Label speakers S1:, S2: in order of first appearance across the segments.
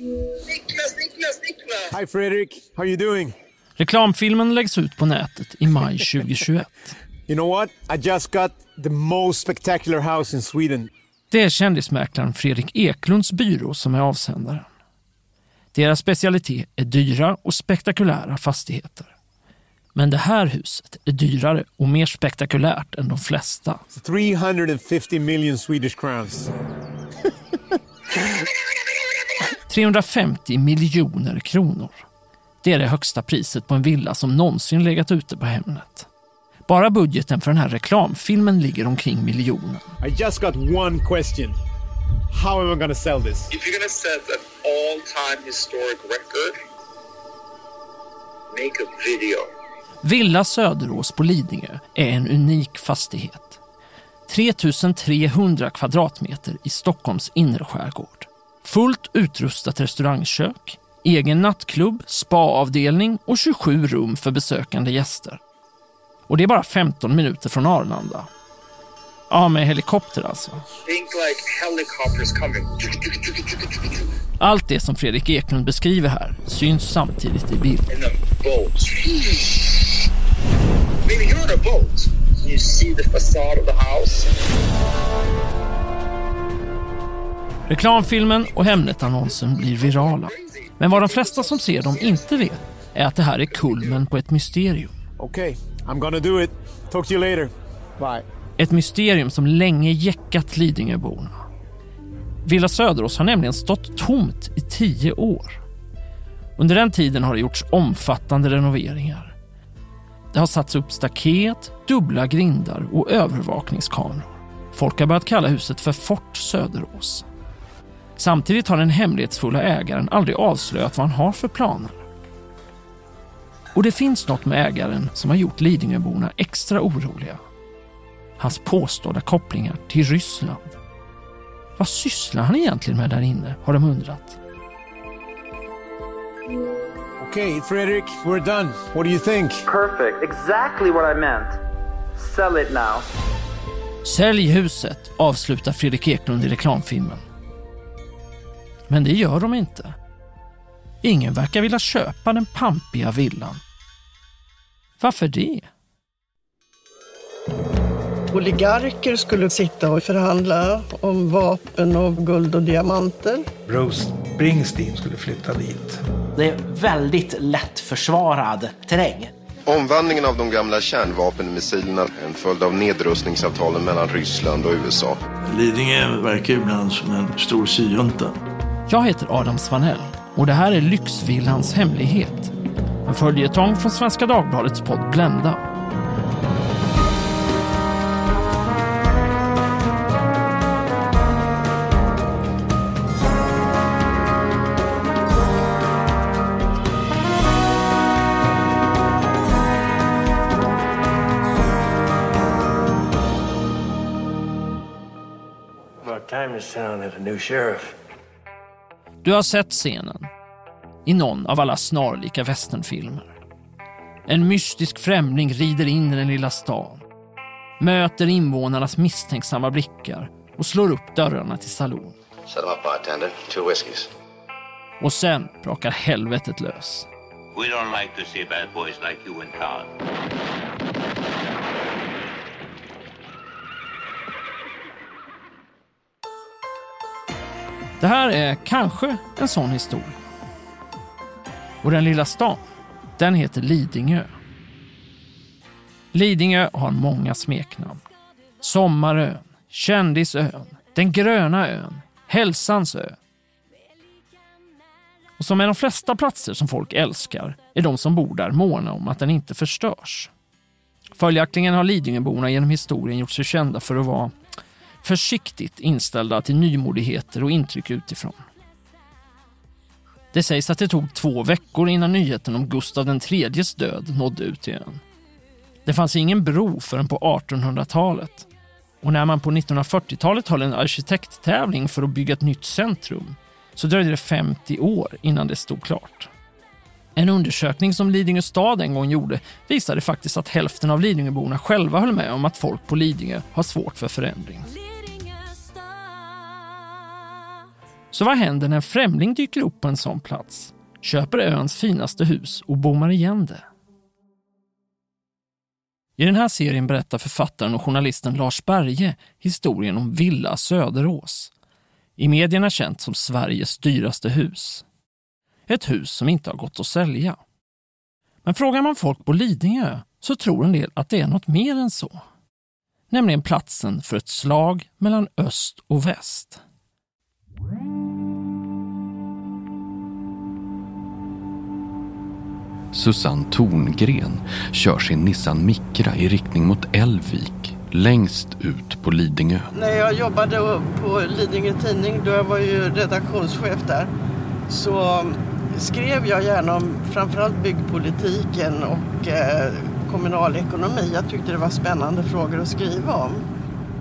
S1: Niklas, Niklas, Niklas!
S2: Hi, Frederick. How are you doing?
S3: Reklamfilmen läggs ut på nätet i maj 2021.
S2: You know what? I just got the most spectacular house in Sweden.
S3: Det är kändismäklaren Fredrik Eklunds byrå som är avsändaren. Deras specialitet är dyra och spektakulära fastigheter. Men det här huset är dyrare och mer spektakulärt än de flesta.
S2: 350 million Swedish crowns.
S3: 350 miljoner kronor. Det är det högsta priset på en villa som någonsin legat ute på Hemnet. Bara budgeten för den här reklamfilmen ligger omkring miljonen.
S2: I just got one question. How am I gonna sell this?
S1: If you're gonna set an all-time historic record, make a video.
S3: Villa Söderås på Lidingö är en unik fastighet. 3300 kvadratmeter i Stockholms innerskärgård. Fullt utrustat restaurangkök, egen nattklubb, spaavdelning och 27 rum för besökande gäster. Och det är bara 15 minuter från Arlanda. Ja, med helikopter alltså. Allt det som Fredrik Eklund beskriver här syns samtidigt i bild.
S1: And then
S3: Reklamfilmen och Hemnet-annonsen blir virala. Men vad de flesta som ser dem inte vet är att det här är kulmen på ett mysterium.
S2: Okay, I'm gonna do it. Talk to you later. Bye.
S3: Ett mysterium som länge jäckat Lidingöborna. Villa Söderås har nämligen stått tomt i tio år. Under den tiden har det gjorts omfattande renoveringar. Det har satts upp staket, dubbla grindar och övervakningskameror. Folk har börjat kalla huset för Fort Söderås. Samtidigt har den hemlighetsfulla ägaren aldrig avslöjat vad han har för planer. Och det finns något med ägaren som har gjort Lidingöborna extra oroliga. Hans påstådda kopplingar till Ryssland. Vad sysslar han egentligen med där inne, har de undrat.
S2: Okay, Frederick, we're done. What do you think?
S4: Perfect. Exactly what I meant. Sell it now.
S3: Sälj huset, avslutar Fredrik Eklund i reklamfilmen. Men det gör de inte. Ingen verkar vilja köpa den pampiga villan. Varför det?
S5: Oligarker skulle sitta och förhandla om vapen och guld och diamanter.
S6: Bruce Springsteen skulle flytta dit.
S7: Det är väldigt lättförsvarad terräng.
S8: Omvandlingen av de gamla kärnvapenmissilerna är en följd av nedrustningsavtalen mellan Ryssland och USA.
S9: Lidingö verkar ibland som en stor syjunta.
S3: Jag heter Adam Svanell och det här är Lyxvillans hemlighet. En följetong från Svenska Dagbladets podd Blenda.
S9: About time this town had a new sheriff.
S3: Du har sett scenen i någon av alla snarlika westernfilmer. En mystisk främling rider in i den lilla stan, möter invånarnas misstänksamma blickar och slår upp dörrarna till saloon.
S10: Set up, bartender. Two whiskeys.
S3: Och sen brakar helvetet lös.
S11: We don't like to see bad boys like you in town.
S3: Det här är kanske en sån historia. Och den lilla stan, den heter Lidingö. Lidingö har många smeknamn. Sommarön, Kändisön, Den gröna ön, Hälsans ö. Och som med de flesta platser som folk älskar är de som bor där måna om att den inte förstörs. Följaktligen har Lidingöborna genom historien gjort sig kända för att vara försiktigt inställda till nymodigheter och intryck utifrån. Det sägs att det tog två veckor innan nyheten om Gustav IIIs död nådde ut till ön. Det fanns ingen bro förrän på 1800-talet. Och när man på 1940-talet höll en arkitekttävling för att bygga ett nytt centrum så dröjde det 50 år innan det stod klart. En undersökning som Lidingö stad en gång gjorde visade faktiskt att hälften av Lidingöborna själva höll med om att folk på Lidingö har svårt för förändring. Så vad händer när en främling dyker upp på en sån plats, köper öns finaste hus och bommar igen det? I den här serien berättar författaren och journalisten Lars Berge historien om Villa Söderås. I medierna känt som Sveriges dyraste hus. Ett hus som inte har gått att sälja. Men frågar man folk på Lidingö så tror en del att det är något mer än så. Nämligen platsen för ett slag mellan öst och väst.
S12: Susanne Torngren kör sin Nissan Micra i riktning mot Älvvik, längst ut på Lidingö.
S5: När jag jobbade på Lidingö Tidning, då jag var ju redaktionschef där, så skrev jag gärna om framförallt byggpolitiken och eh. Jag tyckte det var spännande frågor att skriva om.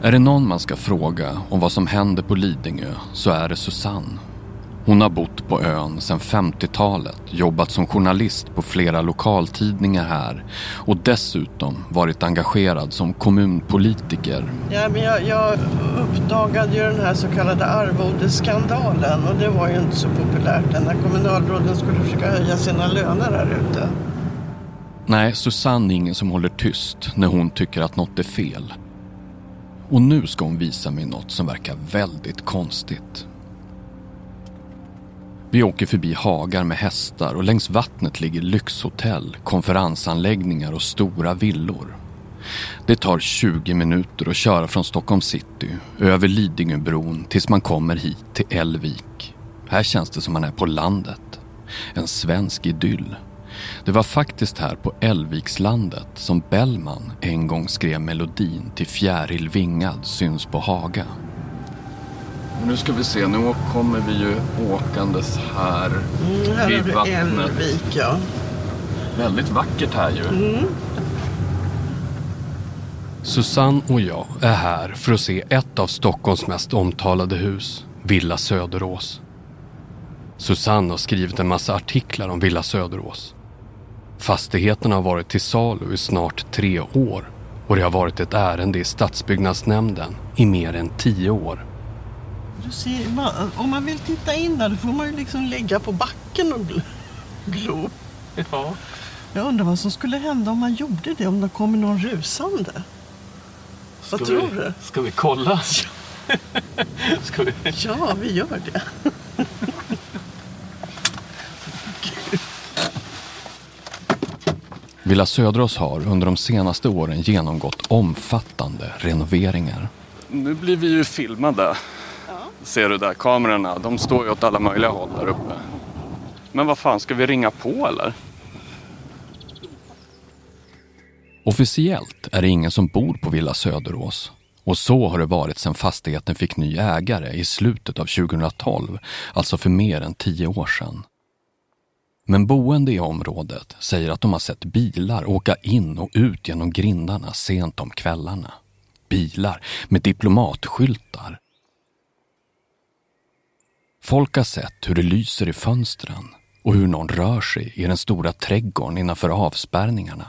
S12: Är det någon man ska fråga om vad som händer på Lidingö så är det Susanne. Hon har bott på ön sedan 50-talet, jobbat som journalist på flera lokaltidningar här och dessutom varit engagerad som kommunpolitiker.
S5: Ja, men jag, jag uppdagade ju den här så kallade arvodesskandalen och det var ju inte så populärt när kommunalråden skulle försöka höja sina löner här ute.
S12: Nej, Susanne är ingen som håller tyst när hon tycker att något är fel. Och nu ska hon visa mig något som verkar väldigt konstigt. Vi åker förbi hagar med hästar och längs vattnet ligger lyxhotell, konferensanläggningar och stora villor. Det tar 20 minuter att köra från Stockholm city, över Lidingöbron tills man kommer hit till Elvik. Här känns det som man är på landet. En svensk idyll. Det var faktiskt här på Älvvikslandet som Bellman en gång skrev melodin till Fjäril Vingad syns på Haga. Nu ska vi se, nu kommer vi ju åkandes här
S5: mm, här vid vattnet. Älvvik, ja.
S12: Väldigt vackert här ju. Mm. Susanne och jag är här för att se ett av Stockholms mest omtalade hus, Villa Söderås. Susanne har skrivit en massa artiklar om Villa Söderås. Fastigheten har varit till salu i snart tre år och det har varit ett ärende i stadsbyggnadsnämnden i mer än tio år.
S5: Du ser, om man vill titta in där då får man ju liksom lägga på backen och glo. Ja. Jag undrar vad som skulle hända om man gjorde det, om det kommer någon rusande. Vad tror
S12: vi,
S5: du?
S12: Ska vi kolla?
S5: ska vi? Ja, vi gör det.
S12: Villa Söderås har under de senaste åren genomgått omfattande renoveringar. Nu blir vi ju filmade. Ser du där, kamerorna, de står ju åt alla möjliga håll där uppe. Men vad fan, ska vi ringa på eller? Officiellt är det ingen som bor på Villa Söderås. Och så har det varit sedan fastigheten fick ny ägare i slutet av 2012, alltså för mer än tio år sedan. Men boende i området säger att de har sett bilar åka in och ut genom grindarna sent om kvällarna. Bilar med diplomatskyltar Folk har sett hur det lyser i fönstren och hur någon rör sig i den stora trädgården innanför avspärrningarna.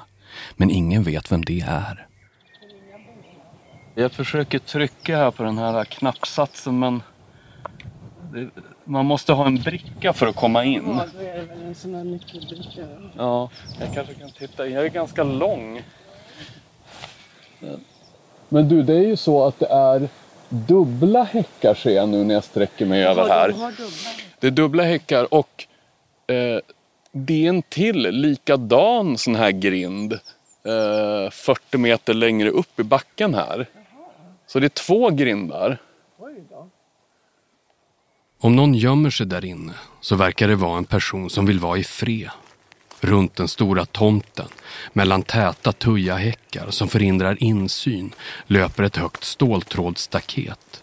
S12: Men ingen vet vem det är. Jag försöker trycka här på den här knappsatsen men det, man måste ha en bricka för att komma in.
S5: Ja, då är det väl en sån här nyckelbricka.
S12: Ja, jag kanske kan titta. Jag är ganska lång. Men du, det är ju så att det är dubbla häckar ser jag nu när jag sträcker mig över här. Det är dubbla häckar och eh, det är en till likadan sån här grind eh, 40 meter längre upp i backen här. Så det är två grindar. Om någon gömmer sig där inne så verkar det vara en person som vill vara i fred. Runt den stora tomten, mellan täta tujahäckar som förhindrar insyn, löper ett högt ståltrådsstaket.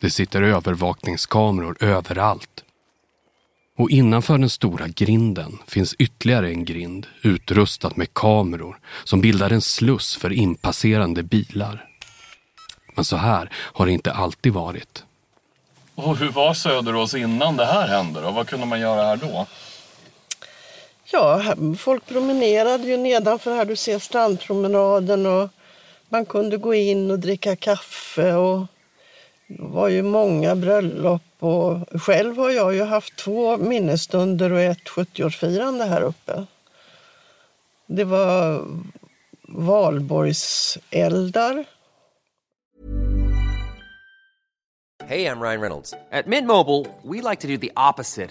S12: Det sitter övervakningskameror överallt. Och innanför den stora grinden finns ytterligare en grind utrustad med kameror som bildar en sluss för inpasserande bilar. Men så här har det inte alltid varit. Och hur var Söderås innan det här hände då? Vad kunde man göra här då?
S5: Ja, folk promenerade ju nedanför här. Du ser strandpromenaden och man kunde gå in och dricka kaffe och Det var ju många bröllop och själv har jag ju haft två minnesstunder och ett 70-årsfirande här uppe. Det var valborgseldar.
S13: Hej, jag Ryan Reynolds. På Mint Mobile, we like to do the opposite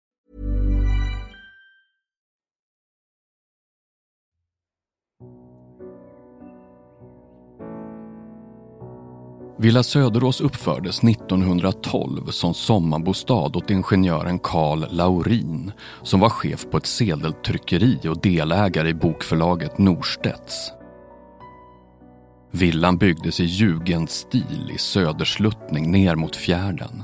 S12: Villa Söderås uppfördes 1912 som sommarbostad åt ingenjören Carl Laurin som var chef på ett sedeltryckeri och delägare i bokförlaget Norstedts. Villan byggdes i jugendstil i södersluttning ner mot fjärden.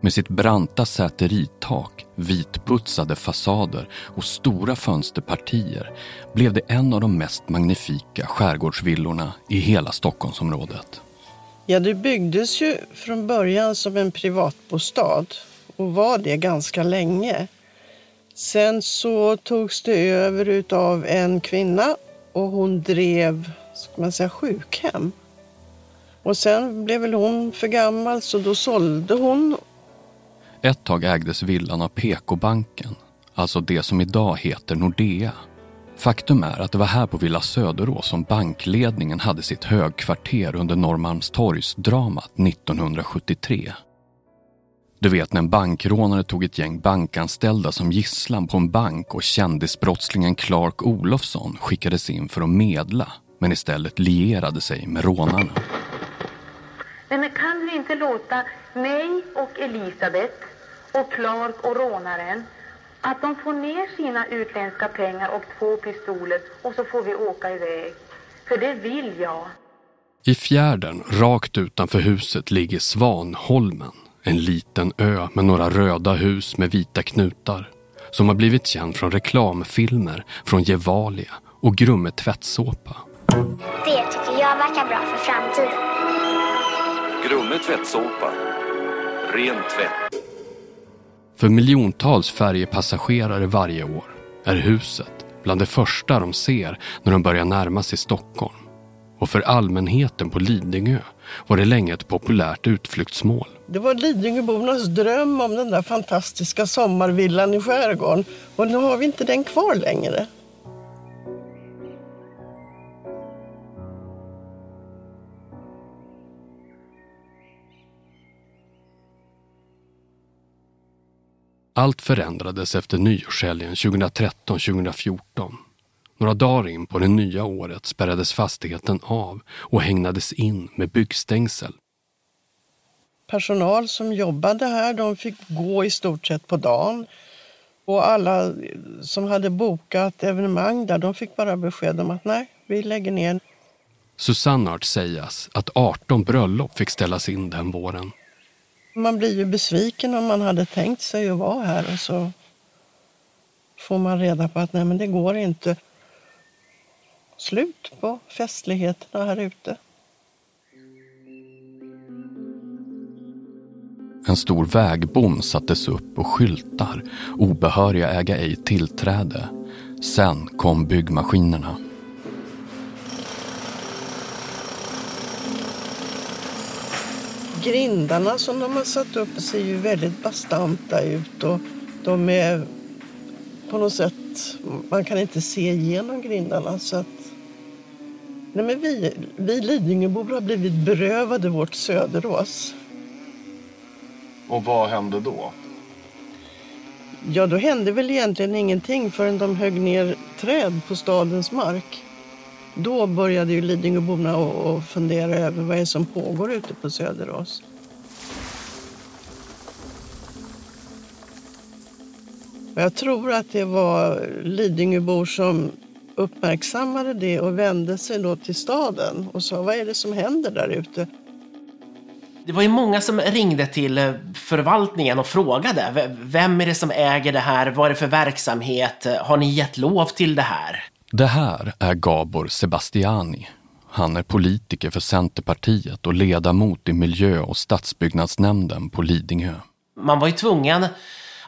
S12: Med sitt branta säteritak, vitputsade fasader och stora fönsterpartier blev det en av de mest magnifika skärgårdsvillorna i hela Stockholmsområdet.
S5: Ja, det byggdes ju från början som en privatbostad och var det ganska länge. Sen så togs det över av en kvinna och hon drev ska man säga, sjukhem. Och sen blev väl hon för gammal så då sålde hon.
S12: Ett tag ägdes villan av PK-banken, alltså det som idag heter Nordea. Faktum är att det var här på Villa Söderås som bankledningen hade sitt högkvarter under Norrmalmstorgsdramat 1973. Du vet när en bankrånare tog ett gäng bankanställda som gisslan på en bank och kändisbrottslingen Clark Olofsson skickades in för att medla men istället lierade sig med rånarna.
S14: Men kan vi inte låta mig och Elisabeth och Clark och rånaren att de får ner sina utländska pengar och två pistoler och så får vi åka iväg. För det vill jag.
S12: I fjärden, rakt utanför huset, ligger Svanholmen. En liten ö med några röda hus med vita knutar. Som har blivit känd från reklamfilmer från Gevalia och Grumme tvättsåpa.
S15: Det tycker jag verkar bra för framtiden.
S16: Grumme tvättsåpa. Ren tvätt.
S12: För miljontals färjepassagerare varje år är huset bland det första de ser när de börjar närma sig Stockholm. Och för allmänheten på Lidingö var det länge ett populärt utflyktsmål.
S5: Det var Lidingöbornas dröm om den där fantastiska sommarvillan i skärgården. Och nu har vi inte den kvar längre.
S12: Allt förändrades efter nyårshelgen 2013-2014. Några dagar in på det nya året spärrades fastigheten av och hägnades in med byggstängsel.
S5: Personal som jobbade här de fick gå i stort sett på dagen. Och alla som hade bokat evenemang där de fick bara besked om att nej, vi lägger ner.
S12: Susannart sägas att 18 bröllop fick ställas in den våren.
S5: Man blir ju besviken om man hade tänkt sig att vara här och så får man reda på att nej men det går inte. Slut på festligheterna här ute.
S12: En stor vägbom sattes upp och skyltar. Obehöriga äga ej tillträde. Sen kom byggmaskinerna.
S5: Grindarna som de har satt upp ser ju väldigt bastanta ut och de är på något sätt, man kan inte se igenom grindarna så att Nej, men vi, vi Lidingöbor har blivit berövade vårt Söderås.
S16: Och vad hände då?
S5: Ja, då hände väl egentligen ingenting förrän de högg ner träd på stadens mark. Då började ju Lidingöborna att fundera över vad det är som pågår ute på Söderås. Jag tror att det var Lidingöbor som uppmärksammade det och vände sig då till staden och sa vad är det som händer där ute?
S7: Det var ju många som ringde till eh, förvaltningen och frågade. Vem är det som äger det här? Vad är det för verksamhet? Har ni gett lov till det här?
S12: Det här är Gabor Sebastiani. Han är politiker för Centerpartiet och ledamot i miljö- och stadsbyggnadsnämnden på Lidingö.
S7: Man var ju tvungen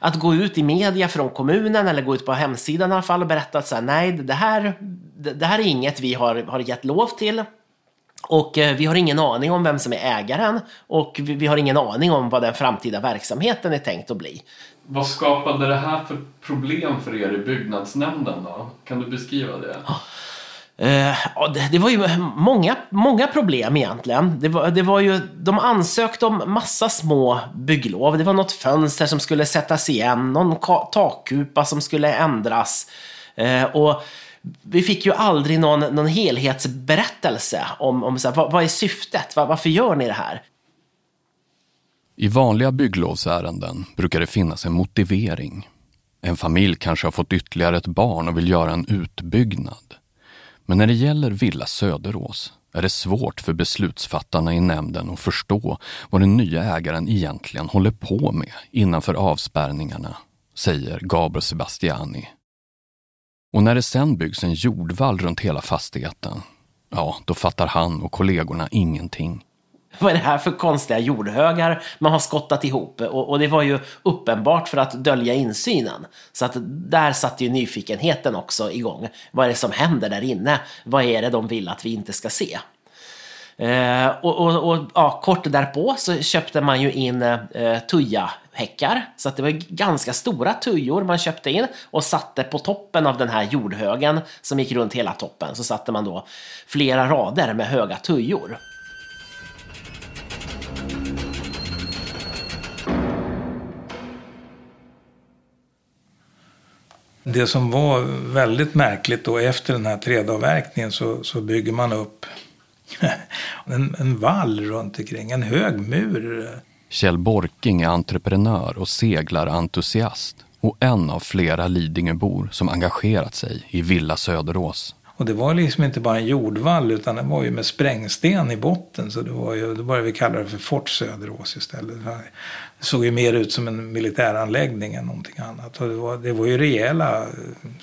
S7: att gå ut i media från kommunen eller gå ut på hemsidan i alla fall och berätta att så här, nej, det här, det här är inget vi har, har gett lov till. Och eh, vi har ingen aning om vem som är ägaren och vi, har ingen aning om vad den framtida verksamheten är tänkt att bli.
S12: Vad skapade det här för problem för er i byggnadsnämnden då? Kan du beskriva det?
S7: Uh, det, var ju många, många problem egentligen. Det var, det var ju, de ansökte om massa små bygglov. Det var något fönster som skulle sättas igen, någon takkupa som skulle ändras. Uh, och vi fick ju aldrig någon, någon helhetsberättelse om, om så här, vad, vad, är syftet? Var, varför gör ni det här?
S12: I vanliga bygglovsärenden brukar det finnas en motivering. En familj kanske har fått ytterligare ett barn och vill göra en utbyggnad. Men när det gäller Villa Söderås är det svårt för beslutsfattarna i nämnden att förstå vad den nya ägaren egentligen håller på med innanför avspärrningarna, säger Gabriel Sebastiani. Och när det sen byggs en jordvall runt hela fastigheten, ja, då fattar han och kollegorna ingenting.
S7: Vad är det här för konstiga jordhögar man har skottat ihop? Och, och, det var ju uppenbart för att dölja insynen. Så att där satte ju nyfikenheten också igång. Vad är det som händer där inne? Vad är det de vill att vi inte ska se? Eh, och, och, och ja, kort därpå så köpte man ju in eh, tujahäckar. Så att det var ganska stora tujor man köpte in och satte på toppen av den här jordhögen som gick runt hela toppen. Så satte man då flera rader med höga tujor.
S6: Det som var väldigt märkligt då efter den här trädavverkningen så, så bygger man upp en, en vall runt omkring, en hög mur.
S12: Kjell Borking är entreprenör och seglarentusiast och en av flera Lidingöbor som engagerat sig i Villa Söderås.
S6: Och det var liksom inte bara en jordvall utan det var ju med sprängsten i botten. Så det var ju, då började vi kalla det för Fort Söderås istället. Det såg ju mer ut som en militäranläggning än någonting annat. Och det var, det var ju rejäla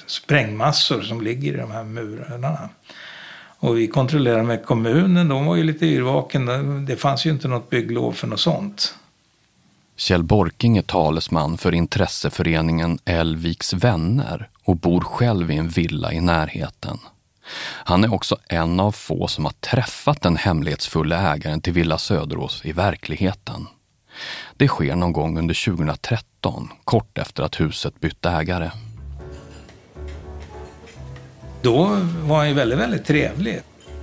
S6: sprängmassor som ligger i de här murarna. Och vi kontrollerade med kommunen, de var ju lite yrvaken. Det fanns ju inte något bygglov för något sånt.
S12: Kjell Borking är talesman för intresseföreningen Älviks vänner och bor själv i en villa i närheten. Han är också en av få som har träffat den hemlighetsfulla ägaren till Villa Söderås i verkligheten. Det sker någon gång under 2013, kort efter att huset bytt ägare.
S6: Då var han ju väldigt, väldigt trevlig.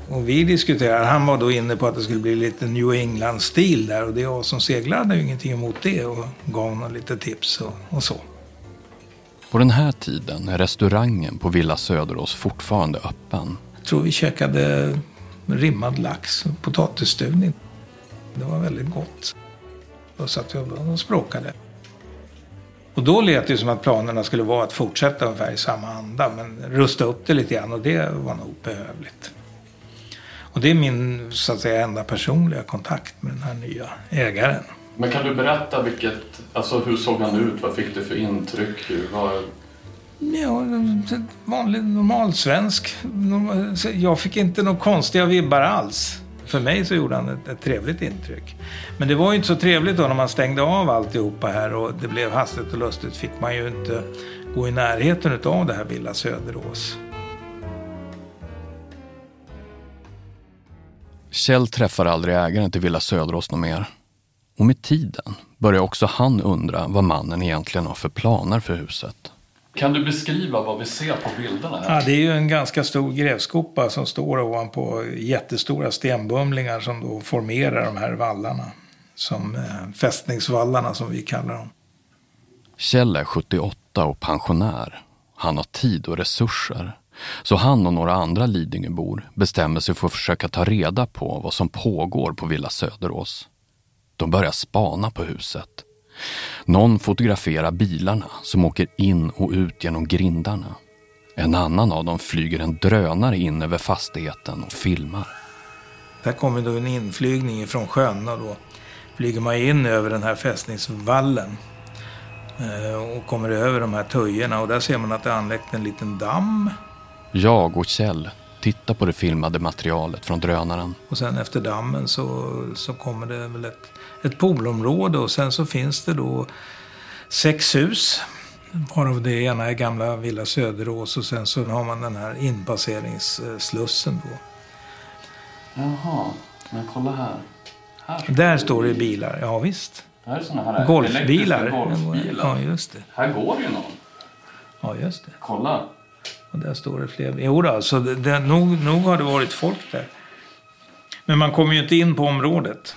S6: Och vi diskuterade, han var då inne på att det skulle bli lite New England-stil där och det jag som seglare hade ju ingenting emot det och gav honom lite tips och, och så.
S12: På den här tiden är restaurangen på Villa Söderås fortfarande öppen.
S6: Jag tror vi käkade rimmad lax och potatisstuvning. Det var väldigt gott. Då satt vi och språkade. Och då lät det som att planerna skulle vara att fortsätta ungefär i samma anda. Men rusta upp det lite grann och det var nog behövligt. Och det är min så att säga enda personliga kontakt med den här nya ägaren.
S12: Men kan du berätta vilket, alltså hur såg han ut? Vad fick du för intryck? Hur var...
S6: Ja, vanlig normal svensk. Jag fick inte några konstiga vibbar alls. För mig så gjorde han ett, ett, trevligt intryck. Men det var ju inte så trevligt då när man stängde av alltihopa här och det blev hastigt och lustigt fick man ju inte gå i närheten av det här Villa Söderås.
S12: Kjell träffar aldrig ägaren till Villa Söderås något mer. Och med tiden börjar också han undra vad mannen egentligen har för planer för huset. Kan du beskriva vad vi ser på bilderna? Här?
S6: Ja, det är ju en ganska stor grävskopa som står ovanpå jättestora stenbumlingar som då formerar de här vallarna. Som eh, fästningsvallarna som vi kallar dem.
S12: Kjell är 78 och pensionär. Han har tid och resurser. Så han och några andra Lidingöbor bestämmer sig för att försöka ta reda på vad som pågår på Villa Söderås. De börjar spana på huset. Någon fotograferar bilarna som åker in och ut genom grindarna. En annan av dem flyger en drönare in över fastigheten och filmar.
S6: Där kommer då en inflygning från sjön och då flyger man in över den här fästningsvallen eh, och kommer över de här tujorna och där ser man att det är anlagt en liten damm.
S12: Jag och Kjell tittar på det filmade materialet från drönaren.
S6: Och sen efter dammen så, så kommer det väl ett, ett poolområde och sen så finns det då sex hus. Varav det ena är gamla Villa Söderås och sen så har man den här inpasseringsslussen då.
S17: Jaha, men kolla här. här
S6: Där står det bilar, ja visst.
S17: Här är såna här
S6: Golfbilar.
S17: golfbilar.
S6: Ja, just det.
S17: Här går ju någon.
S6: Ja, just det.
S17: Kolla.
S6: Och där står det fler. Jo då, alltså det, det, nog, nog har det varit folk där. Men man kommer ju inte in på området.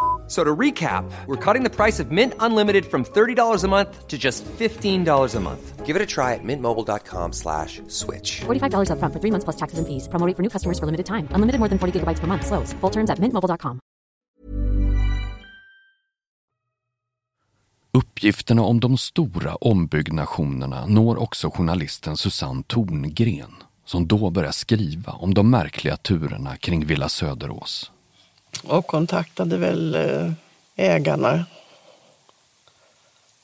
S13: So to recap, we're cutting the price of Mint Unlimited from $30 a month to just $15 a month. Give it a try at mintmobile.com slash switch.
S18: $45 upfront for three months plus taxes and fees. Promo rate for new customers for limited time. Unlimited more than 40 gigabytes per month. Slows. Full terms at mintmobile.com.
S12: Uppgifterna om de stora ombyggnationerna når också journalisten Susanne Torngren som då börjar skriva om de märkliga turerna kring Villa Söderås.
S5: Och kontaktade väl eh, ägarna.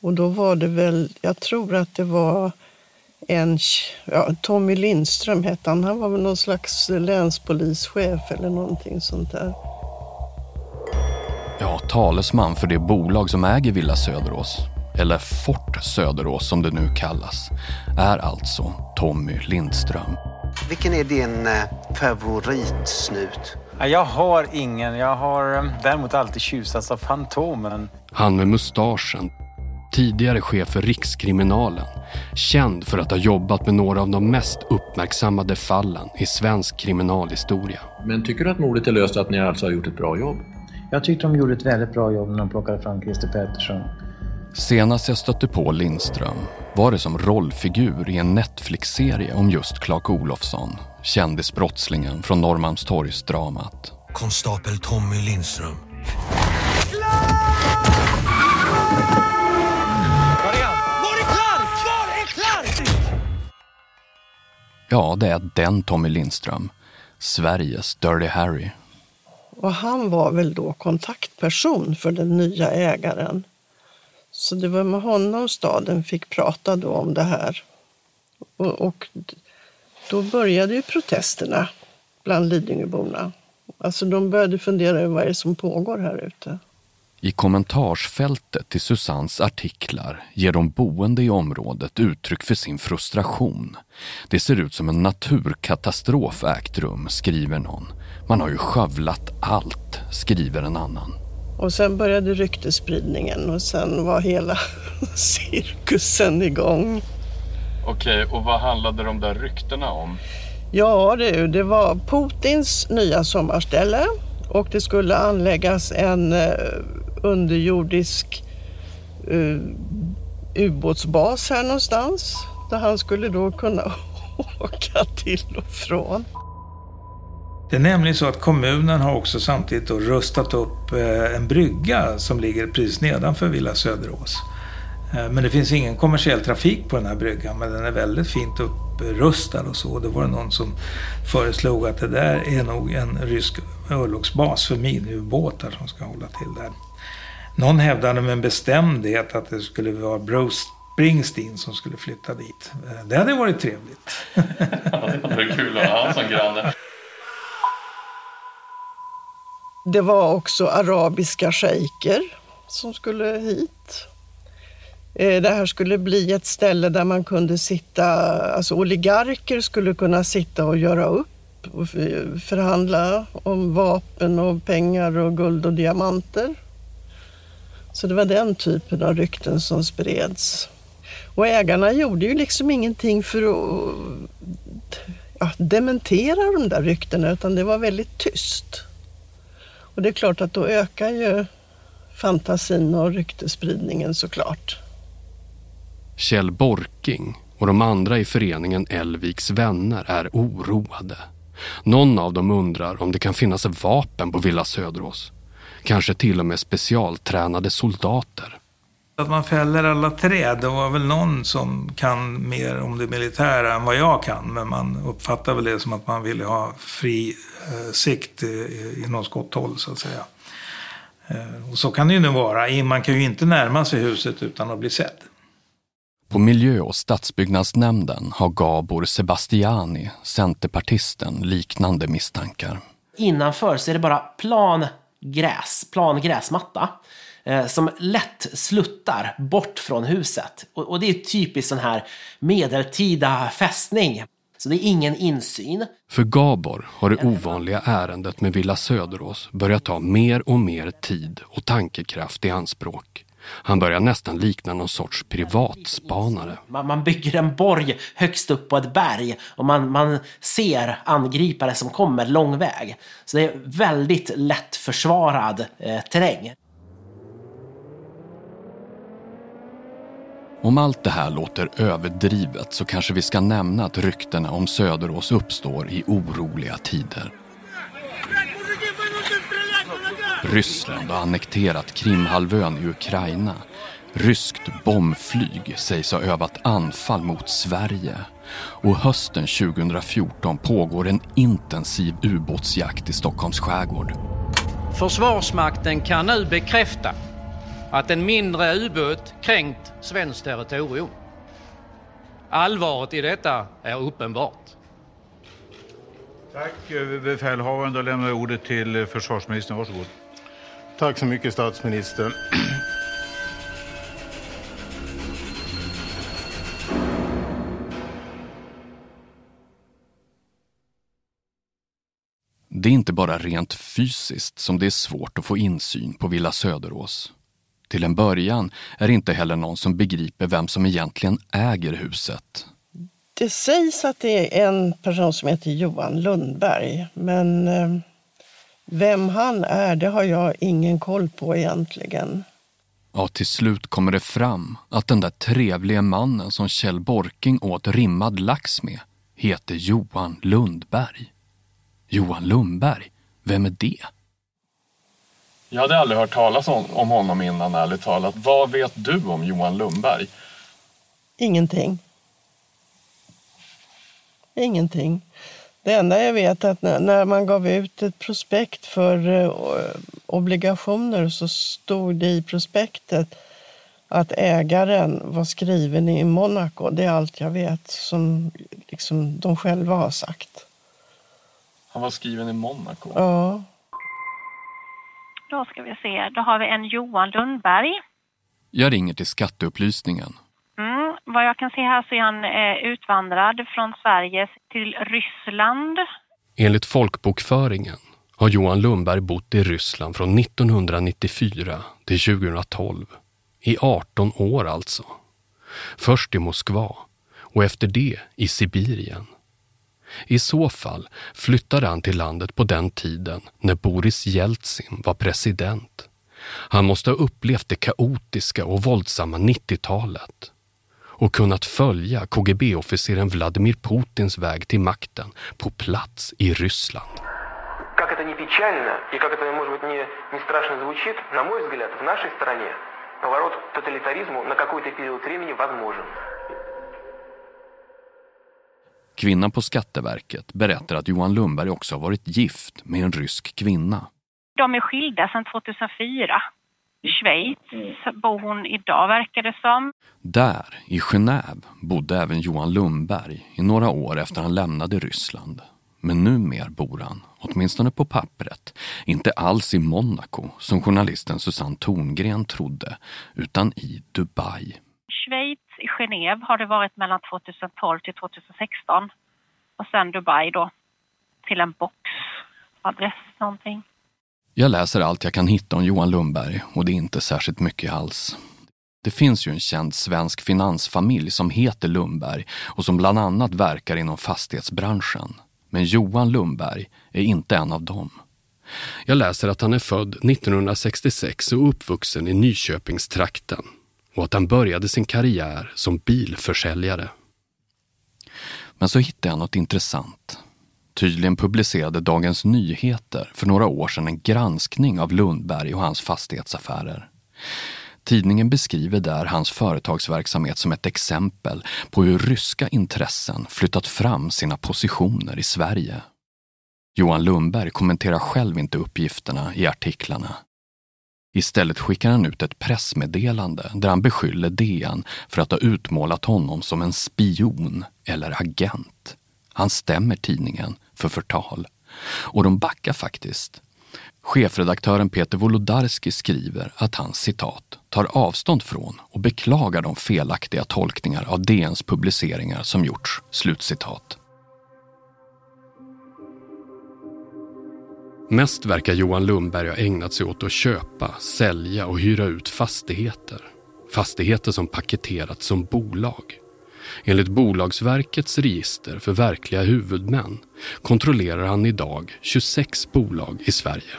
S5: Och då var det väl, jag tror att det var en, ja, Tommy Lindström hette han, han var väl någon slags länspolischef eller någonting sånt där.
S12: Ja, talesman för det bolag som äger Villa Söderås, eller Fort Söderås som det nu kallas, är alltså Tommy Lindström.
S19: Vilken är din eh, favoritsnut?
S20: Ja, Jag har ingen. Jag har eh, däremot alltid tjusats av Fantomen.
S12: Han med mustaschen, tidigare chef för Rikskriminalen, känd för att ha jobbat med några av de mest uppmärksammade fallen i svensk kriminalhistoria.
S21: Men tycker du att mordet är löst och att ni alltså har gjort ett bra jobb?
S22: Jag tyckte de gjorde ett väldigt bra jobb när de plockade fram Christer Pettersson.
S12: Senast jag stötte på Lindström var det som rollfigur i en Netflix-serie om just Clark Olofsson, kändisbrottslingen från Norrmalmstorgsdramat.
S23: Konstapel Tommy Lindström.
S20: Var är han? Var är Clark? Var är Clark?
S12: Ja, det är den Tommy Lindström, Sveriges Dirty Harry.
S5: Och han var väl då kontaktperson för den nya ägaren. Så det var med honom staden fick prata då om det här. Och, och då började ju protesterna bland Lidingöborna. Alltså de började fundera över vad det är som pågår här ute.
S12: I kommentarsfältet till Susans artiklar ger de boende i området uttryck för sin frustration. Det ser ut som en naturkatastrof ägt rum, skriver någon. Man har ju skövlat allt, skriver en annan.
S5: Och sen började ryktespridningen och sen var hela cirkusen igång.
S16: Okej, och vad handlade de där ryktena om?
S5: Ja du, det var Putins nya sommarställe och det skulle anläggas en eh, underjordisk eh, ubåtsbas här någonstans. Där han skulle då kunna åka till och från.
S6: Det är nämligen så att kommunen har också samtidigt då rustat upp eh, en brygga som ligger precis nedanför Villa Söderås. Eh, men det finns ingen kommersiell trafik på den här bryggan men den är väldigt fint upprustad och så. Det var det någon som föreslog att det där är nog en rysk örlogsbas för miniubåtar som ska hålla till där. Någon hävdade med en bestämdhet att det skulle vara Bruce Springsteen som skulle flytta dit. Eh, det hade varit trevligt.
S16: Ja, det var kul att ha han som granne.
S5: Det var också arabiska shejker som skulle hit. Eh, det här skulle bli ett ställe där man kunde sitta, alltså oligarker skulle kunna sitta och göra upp och förhandla om vapen och pengar och guld och diamanter. Så det var den typen av rykten som spreds. Och ägarna gjorde ju liksom ingenting för att ja, dementera de där ryktena utan det var väldigt tyst. Och det är klart att då ökar ju fantasin och ryktespridningen såklart.
S12: Kjell Borking, och de andra i föreningen Elviks vänner är oroade. Någon av dem undrar om det kan finnas vapen på Villa Söderås. Kanske till och med specialtränade soldater.
S6: Att man fäller alla träd, det var väl någon som kan mer om det militära än vad jag kan. Men man uppfattar väl det som att man ville ha fri eh, sikt i, inom skotthåll så att säga. Eh, och så kan det ju nu vara. Man kan ju inte närma sig huset utan att bli sedd.
S12: På miljö- och stadsbyggnadsnämnden har Gabor Sebastiani, centerpartisten, liknande misstankar.
S7: Innanför så är det bara plan gräs, plan gräsmatta som lätt sluttar bort från huset. Och, det är typiskt sån här medeltida fästning. Så det är ingen insyn.
S12: För Gabor har det ovanliga ärendet med Villa Söderås börjat ta mer och mer tid och tankekraft i anspråk. Han börjar nästan likna någon sorts privatspanare.
S7: Man, man bygger en borg högst upp på ett berg och man, man ser angripare som kommer lång väg. Så det är väldigt lätt försvarad eh, terräng.
S12: Om allt det här låter överdrivet så kanske vi ska nämna att ryktena om Söderås uppstår i oroliga tider. Ryssland har annekterat Krimhalvön i Ukraina. Ryskt bombflyg sägs ha övat anfall mot Sverige. Och hösten 2014 pågår en intensiv ubåtsjakt i Stockholms skärgård.
S24: Försvarsmakten kan nu bekräfta att en mindre ubåt kränkt svenskt territorium. Allvaret i detta är uppenbart.
S25: Tack befälhavaren. Då lämnar jag ordet till försvarsministern. Varsågod.
S26: Tack så mycket statsministern.
S12: Det är inte bara rent fysiskt som det är svårt att få insyn på Villa Söderås. Till en början är det inte heller någon som begriper vem som egentligen äger huset.
S5: Det sägs att det är en person som heter Johan Lundberg, men eh, vem han är, det har jag ingen koll på egentligen.
S12: Ja, till slut kommer det fram att den där trevliga mannen som Kjell Borking åt rimmad lax med heter Johan Lundberg. Johan Lundberg, vem är det?
S16: Jag hade aldrig hört talas om, om honom innan, ärligt talat. Vad vet du om Johan Lundberg?
S5: Ingenting. Ingenting. Det enda jag vet är att när man gav ut ett prospekt för eh, obligationer så stod det i prospektet att ägaren var skriven i Monaco. Det är allt jag vet som liksom de själva har sagt.
S16: Han var skriven i Monaco?
S5: Ja.
S27: Då ska vi se, då har vi en Johan Lundberg.
S12: Jag ringer till skatteupplysningen.
S27: Mm, vad jag kan se här så är han eh, utvandrad från Sverige till Ryssland.
S12: Enligt folkbokföringen har Johan Lundberg bott i Ryssland från 1994 till 2012. I 18 år alltså. Först i Moskva och efter det i Sibirien. I så fall flyttade han till landet på den tiden när Boris Jeltsin var president. Han måste ha upplevt det kaotiska och våldsamma 90-talet och kunnat följa KGB-officeren Vladimir Putins väg till makten på plats i Ryssland.
S28: Как это не печально и как это, может быть, не, не страшно звучит, на мой взгляд, в нашей стране поворот к тоталитаризму на какой-то период времени возможен.
S12: Kvinnan på Skatteverket berättar att Johan Lundberg också har varit gift med en rysk kvinna.
S27: De är skilda sedan 2004. I Schweiz bor hon idag verkar det som.
S12: Där, i Genève, bodde även Johan Lundberg i några år efter han lämnade Ryssland. Men numer bor han, åtminstone på pappret, inte alls i Monaco som journalisten Susanne Torngren trodde, utan i Dubai.
S27: Schweiz, i Genève har det varit mellan 2012 till 2016. Och sen Dubai då, till en boxadress någonting.
S12: Jag läser allt jag kan hitta om Johan Lundberg och det är inte särskilt mycket alls. Det finns ju en känd svensk finansfamilj som heter Lundberg och som bland annat verkar inom fastighetsbranschen. Men Johan Lundberg är inte en av dem. Jag läser att han är född 1966 och uppvuxen i Nyköpingstrakten och att han började sin karriär som bilförsäljare. Men så hittade jag något intressant. Tydligen publicerade Dagens Nyheter för några år sedan en granskning av Lundberg och hans fastighetsaffärer. Tidningen beskriver där hans företagsverksamhet som ett exempel på hur ryska intressen flyttat fram sina positioner i Sverige. Johan Lundberg kommenterar själv inte uppgifterna i artiklarna. Istället skickar han ut ett pressmeddelande där han beskyller DN för att ha utmålat honom som en spion eller agent. Han stämmer tidningen för förtal. Och de backar faktiskt. Chefredaktören Peter Wolodarski skriver att han citat tar avstånd från och beklagar de felaktiga tolkningar av DNs publiceringar som gjorts. Slutcitat. Mest verkar Johan Lundberg ha ägnat sig åt att köpa, sälja och hyra ut fastigheter. Fastigheter som paketerats som bolag. Enligt Bolagsverkets register för verkliga huvudmän kontrollerar han idag 26 bolag i Sverige.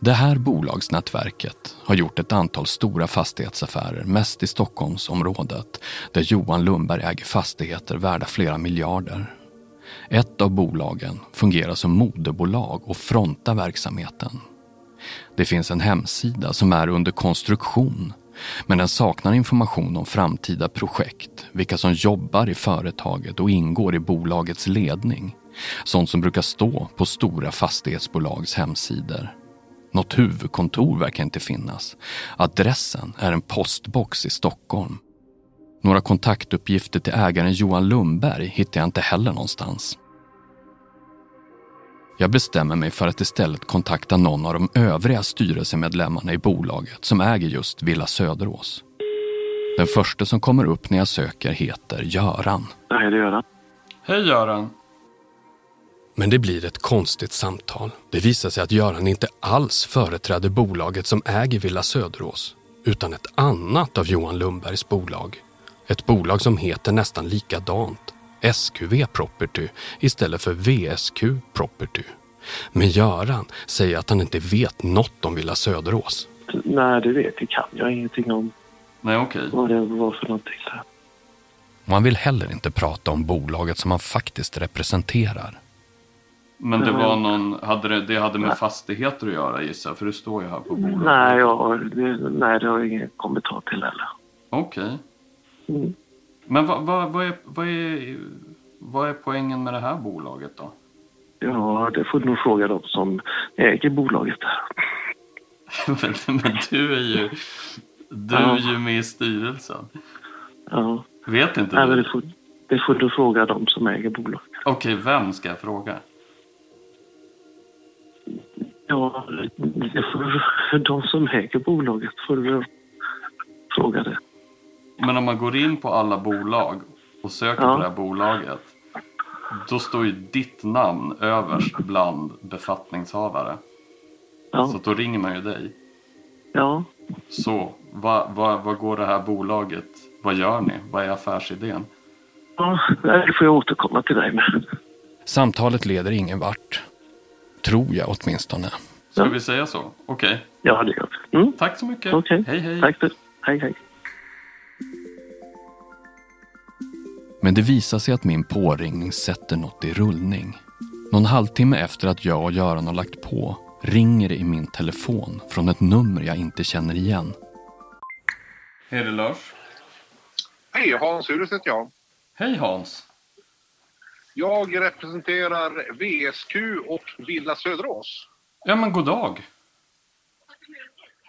S12: Det här bolagsnätverket har gjort ett antal stora fastighetsaffärer, mest i Stockholmsområdet, där Johan Lundberg äger fastigheter värda flera miljarder. Ett av bolagen fungerar som moderbolag och frontar verksamheten. Det finns en hemsida som är under konstruktion men den saknar information om framtida projekt, vilka som jobbar i företaget och ingår i bolagets ledning. Sånt som brukar stå på stora fastighetsbolags hemsidor. Något huvudkontor verkar inte finnas. Adressen är en postbox i Stockholm. Några kontaktuppgifter till ägaren Johan Lundberg hittar jag inte heller någonstans. Jag bestämmer mig för att istället kontakta någon av de övriga styrelsemedlemmarna i bolaget som äger just Villa Söderås. Den första som kommer upp när jag söker heter Göran.
S29: Nej, det gör han.
S16: Hej Göran.
S12: Men det blir ett konstigt samtal. Det visar sig att Göran inte alls företräder bolaget som äger Villa Söderås, utan ett annat av Johan Lundbergs bolag. Ett bolag som heter nästan likadant, SQV Property istället för VSQ Property. Men Göran säger att han inte vet något om Villa Söderås.
S29: Nej, det vet jag. kan jag ingenting om.
S16: Nej, okej.
S29: Vad det var för någonting.
S12: Och han vill heller inte prata om bolaget som han faktiskt representerar.
S16: Men det
S29: Nej.
S16: var någon, hade det, det hade med fastigheter att göra gissar jag, för det står ju här på bolaget.
S29: Nej, jag, det, nej, det har jag ingen kommentar till heller.
S16: Okej.
S29: Mm.
S16: Men vad, vad, vad, är, vad, är, vad är poängen med det här bolaget då?
S29: Ja, det får du nog fråga dem som äger bolaget.
S16: men, men du är ju, du
S29: Ja.
S16: är ju med i styrelsen.
S29: Ja.
S16: Vet inte
S29: Nej,
S16: du?
S29: det, får, det får du fråga dem som äger bolaget.
S16: Okej, vem ska jag fråga?
S29: Ja, det får de som äger bolaget får du fråga det.
S16: Men om man går in på alla bolag och söker
S29: Ja.
S16: på det här bolaget. Då står ju ditt namn överst bland befattningshavare.
S29: Ja.
S16: Så då ringer man ju dig.
S29: Ja,
S16: Så, vad, vad, vad går det här bolaget? Vad gör ni? Vad är affärsidén?
S29: ja det får jag återkomma till dig med.
S12: Samtalet leder ingen vart. Tror jag åtminstone.
S16: Ska vi säga så? Okej.
S29: Ja, det gör vi. Mm.
S16: Tack så mycket.
S29: Okej.
S16: Hej, hej.
S29: Tack. Hej, hej.
S12: Men det visar sig att min påringning sätter något i rullning. Någon halvtimme efter att jag och Göran har lagt på ringer det i min telefon från ett nummer jag inte känner igen.
S16: Hej det Lars.
S30: Hej, Hans Urus heter jag.
S16: Hej Hans.
S30: Jag representerar VSQ och Villa Söderås.
S16: Ja men god dag.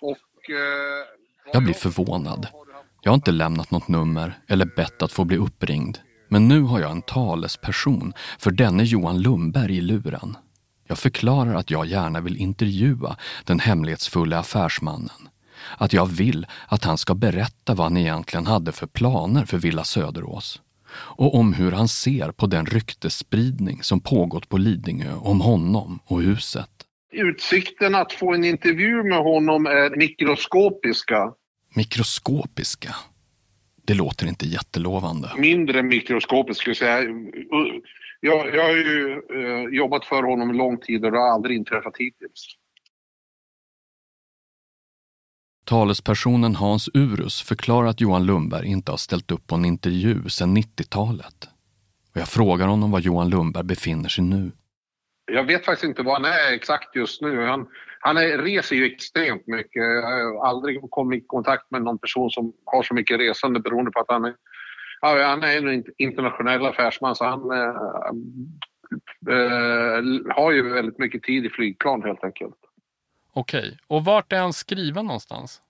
S30: Och eh,
S12: Jag blir förvånad. Jag har inte lämnat något nummer eller bett att få bli uppringd. Men nu har jag en talesperson för denne Johan Lundberg i luren. Jag förklarar att jag gärna vill intervjua den hemlighetsfulla affärsmannen. Att jag vill att han ska berätta vad han egentligen hade för planer för Villa Söderås. Och om hur han ser på den ryktesspridning som pågått på Lidingö om honom och huset.
S30: utsikten att få en intervju med honom är mikroskopiska.
S12: Mikroskopiska. Det låter inte jättelovande.
S30: Mindre mikroskopiska skulle jag säga. Jag, jag har ju eh, jobbat för honom lång tid och det har aldrig inträffat hittills.
S12: Talespersonen Hans Urus förklarar att Johan Lundberg inte har ställt upp på en intervju sedan 90-talet. Och jag frågar honom var Johan Lundberg befinner sig nu.
S30: Jag vet faktiskt inte var han är exakt just nu. Han, han är, reser ju extremt mycket. Jag har aldrig kommit i kontakt med någon person som har så mycket resande beroende på att han är, han är en internationell affärsman så han äh, har ju väldigt mycket tid i flygplan helt enkelt.
S16: Okej, och vart är han skriven någonstans?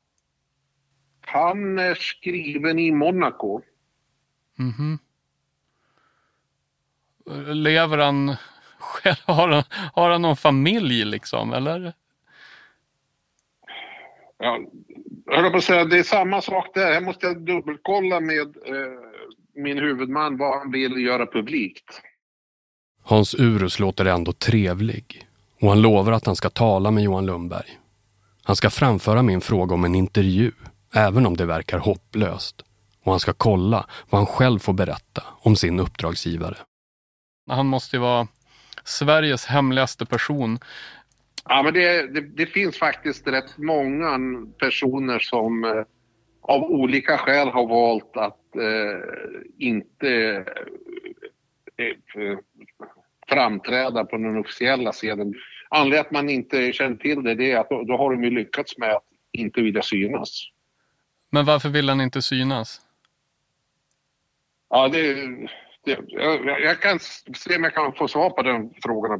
S30: Han är skriven i Monaco.
S16: Mhm. Lever han själv? Har han, har han någon familj liksom, eller?
S30: Ja, jag höll på att säga, det är samma sak där. Här måste jag dubbelkolla med eh, min huvudman vad han vill göra publikt.
S12: Hans Urus låter ändå trevlig och han lovar att han ska tala med Johan Lundberg. Han ska framföra min fråga om en intervju, även om det verkar hopplöst. Och han ska kolla vad han själv får berätta om sin uppdragsgivare.
S16: Han måste ju vara Sveriges hemligaste person.
S30: Ja, men det, det, det finns faktiskt rätt många personer som eh, av olika skäl har valt att eh, inte eh, framträda på den officiella scenen. Anledningen att man inte känner till det, det är att då, då har de ju lyckats med att inte vilja synas.
S16: Men varför vill han inte synas?
S30: Ja, det, det, jag, jag kan se om jag kan få svar på den frågan.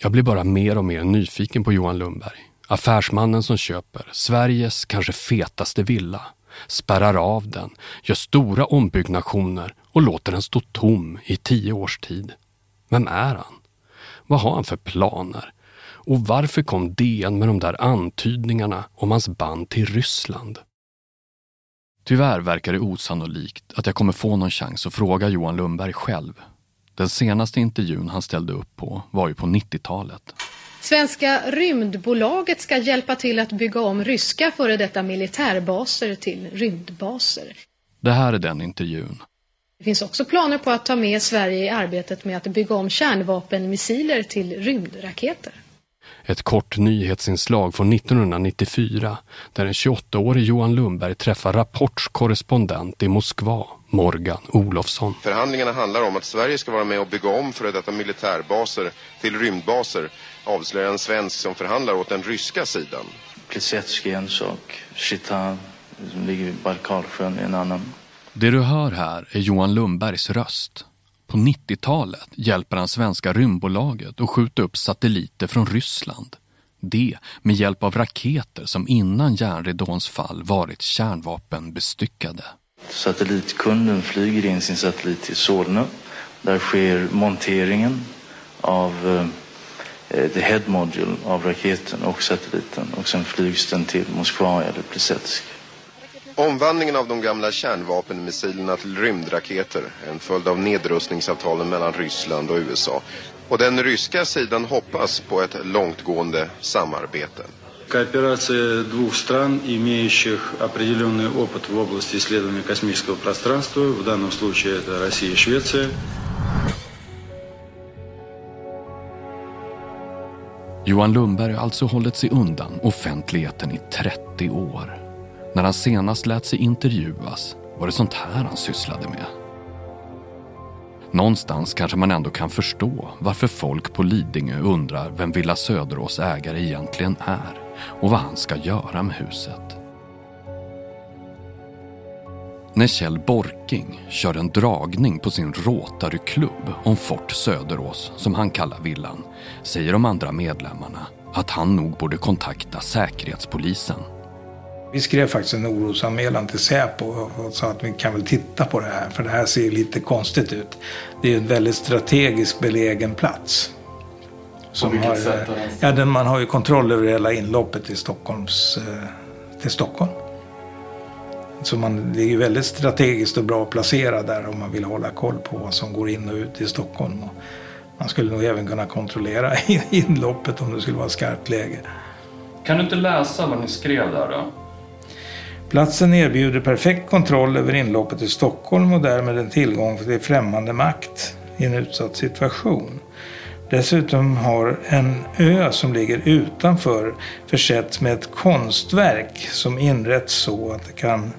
S12: Jag blir bara mer och mer nyfiken på Johan Lundberg. Affärsmannen som köper Sveriges kanske fetaste villa, spärrar av den, gör stora ombyggnationer och låter den stå tom i tio års tid. Vem är han? Vad har han för planer? Och varför kom DN med de där antydningarna om hans band till Ryssland? Tyvärr verkar det osannolikt att jag kommer få någon chans att fråga Johan Lundberg själv. Den senaste intervjun han ställde upp på var ju på 90-talet.
S31: Svenska rymdbolaget ska hjälpa till att bygga om ryska före detta militärbaser till rymdbaser.
S12: Det här är den intervjun.
S31: Det finns också planer på att ta med Sverige i arbetet med att bygga om kärnvapenmissiler till rymdraketer.
S12: Ett kort nyhetsinslag från 1994 där en 28-årig Johan Lundberg träffar Rapports korrespondent i Moskva, Morgan Olofsson.
S32: Förhandlingarna handlar om att Sverige ska vara med och bygga om före detta militärbaser till rymdbaser, avslöjar en svensk som förhandlar åt den ryska sidan.
S33: Plesetsk är en sak, Chitan som ligger vid Barkalsjön är en annan.
S12: Det du hör här är Johan Lundbergs röst. På 90-talet hjälper han svenska rymdbolaget att skjuta upp satelliter från Ryssland. Det med hjälp av raketer som innan järnridåns fall varit kärnvapenbestyckade.
S33: Satellitkunden flyger in sin satellit till Solna. Där sker monteringen av eh, eh, the head module av raketen och satelliten och sen flygs den till Moskva eller Plesetsk.
S32: Omvandlingen av de gamla kärnvapenmissilerna till rymdraketer är en följd av nedrustningsavtalen mellan Ryssland och USA. Och den ryska sidan hoppas på ett långtgående samarbete.
S33: Кооперация двух стран, имеющих определенный опыт в области исследования космического пространства, в данном случае это Россия и Швеция.
S12: Johan Lundberg har alltså hållit sig undan offentligheten i 30 år. När han senast lät sig intervjuas var det sånt här han sysslade med. Någonstans kanske man ändå kan förstå varför folk på Lidingö undrar vem Villa Söderås ägare egentligen är och vad han ska göra med huset. När Kjell Borking kör en dragning på sin Rotary-klubb om Fort Söderås, som han kallar villan, säger de andra medlemmarna att han nog borde kontakta Säkerhetspolisen.
S6: Vi skrev faktiskt en orosanmälan till Säpo och sa att vi kan väl titta på det här för det här ser lite konstigt ut. Det är ju en väldigt strategiskt belägen plats.
S17: På vilket
S6: har,
S17: sätt?
S6: Ja, den, man har ju kontroll över hela inloppet till, Stockholms, eh, till Stockholm. Så man, det är ju väldigt strategiskt och bra placerat där om man vill hålla koll på vad som går in och ut i Stockholm. Och man skulle nog även kunna kontrollera inloppet om det skulle vara skarpt läge.
S16: Kan du inte läsa vad ni skrev där då?
S6: Platsen erbjuder perfekt kontroll över inloppet till Stockholm och därmed en tillgång till främmande makt i en utsatt situation. Dessutom har en ö som ligger utanför försetts med ett konstverk som inretts så att det kan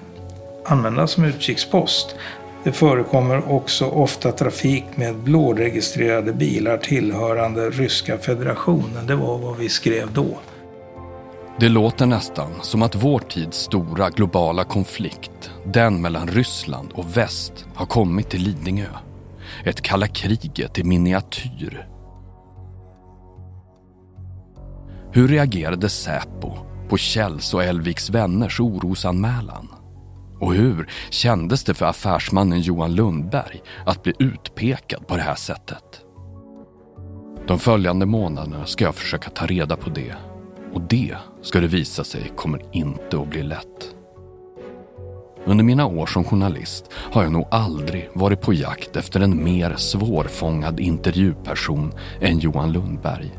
S6: användas som utkikspost. Det förekommer också ofta trafik med blåregistrerade bilar tillhörande Ryska federationen. Det var vad vi skrev då.
S12: Det låter nästan som att vår tids stora globala konflikt, den mellan Ryssland och väst, har kommit till Lidingö. Ett kalla kriget i miniatyr. Hur reagerade Säpo på Kjells och Elviks vänners orosanmälan? Och hur kändes det för affärsmannen Johan Lundberg att bli utpekad på det här sättet? De följande månaderna ska jag försöka ta reda på det. Och det, ska det visa sig, kommer inte att bli lätt. Under mina år som journalist har jag nog aldrig varit på jakt efter en mer svårfångad intervjuperson än Johan Lundberg.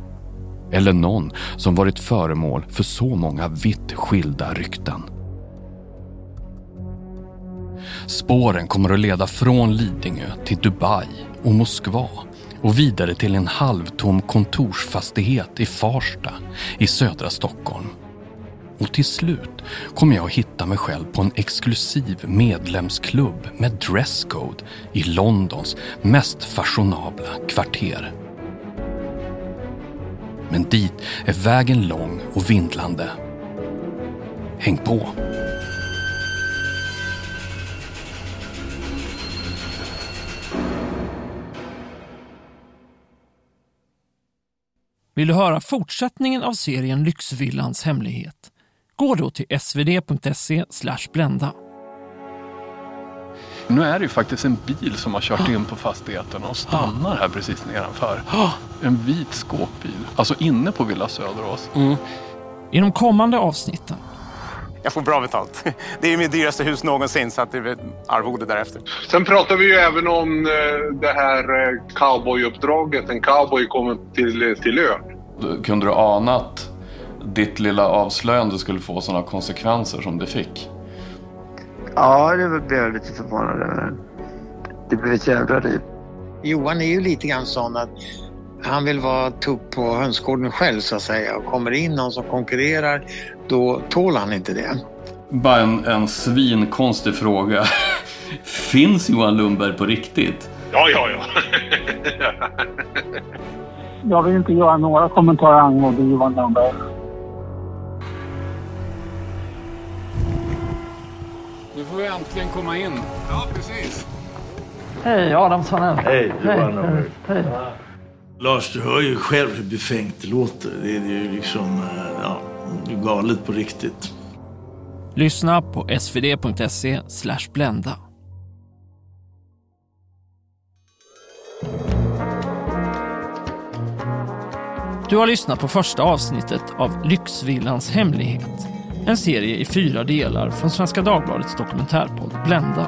S12: Eller någon som varit föremål för så många vitt skilda rykten. Spåren kommer att leda från Lidingö till Dubai och Moskva och vidare till en halvtom kontorsfastighet i Farsta i södra Stockholm. Och till slut kommer jag att hitta mig själv på en exklusiv medlemsklubb med dresscode i Londons mest fashionabla kvarter. Men dit är vägen lång och vindlande. Häng på!
S3: Vill du höra fortsättningen av serien Lyxvillans hemlighet? Gå då till svd.se blenda.
S16: Nu är det ju faktiskt en bil som har kört in på fastigheten och stannar här precis nedanför. En vit skåpbil. Alltså inne på Villa Söderås.
S3: I de kommande avsnitten
S2: Jag får bra betalt. Det är mitt dyraste hus någonsin så att det är arvode därefter.
S30: Sen pratar vi ju även om eh, det här eh, cowboyuppdraget. En cowboy kommer till, till ön.
S16: Kunde du ana att ditt lilla avslöjande skulle få sådana konsekvenser som det fick?
S34: Ja, det blev jag lite förvånad över. Det blev ett jävla liv.
S20: Johan är ju lite grann sån att han vill vara tupp på hönsgården själv så att säga. Och kommer in någon som konkurrerar, då tål han inte det.
S16: Bara en, en svinkonstig fråga. Finns Johan Lundberg på riktigt?
S30: Ja, ja, ja.
S35: Jag vill inte göra några kommentarer angående Johan Lundberg.
S16: Vi äntligen komma in. Ja, precis.
S36: Hej, Adam Svanell.
S37: Hej, Johan Lundberg.
S36: Hej.
S37: Lars, du hör ju själv hur befängt det låter. Det är ju liksom, eh, ja, galet på riktigt.
S3: Lyssna på svd.se blenda. Du har lyssnat på första avsnittet av Lyxvillans hemlighet. En serie i fyra delar från Svenska Dagbladets dokumentärpodd Blenda.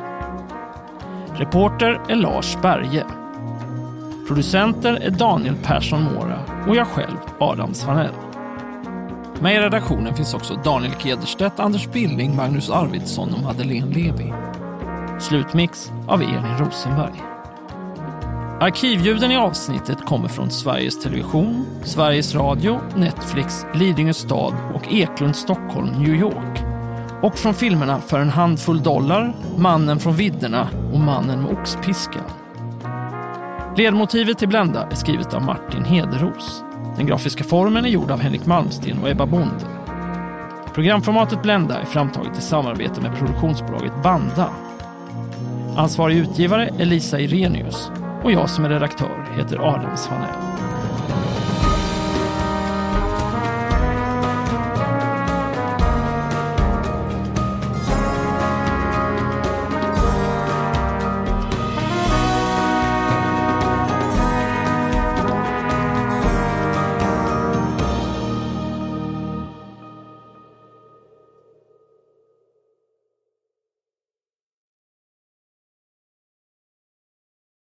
S3: Reporter är Lars Berge. Producenter är Daniel Persson Mora och jag själv, Adam Svanell. Med i redaktionen finns också Daniel Kederstedt, Anders Billing, Magnus Arvidsson och Madeleine Levi. Slutmix av Elin Rosenberg. Arkivljuden i avsnittet kommer från Sveriges Television, Sveriges Radio, Netflix, Lidingö stad och Eklund Stockholm, New York. Och från filmerna För en handfull dollar, Mannen från vidderna och Mannen med oxpiskan. Ledmotivet till Blenda är skrivet av Martin Hederos. Den grafiska formen är gjord av Henrik Malmsten och Ebba Bonde. Programformatet Blenda är framtaget i samarbete med produktionsbolaget Banda. Ansvarig utgivare är Lisa Irenius och jag som är redaktör heter Adam Svanell.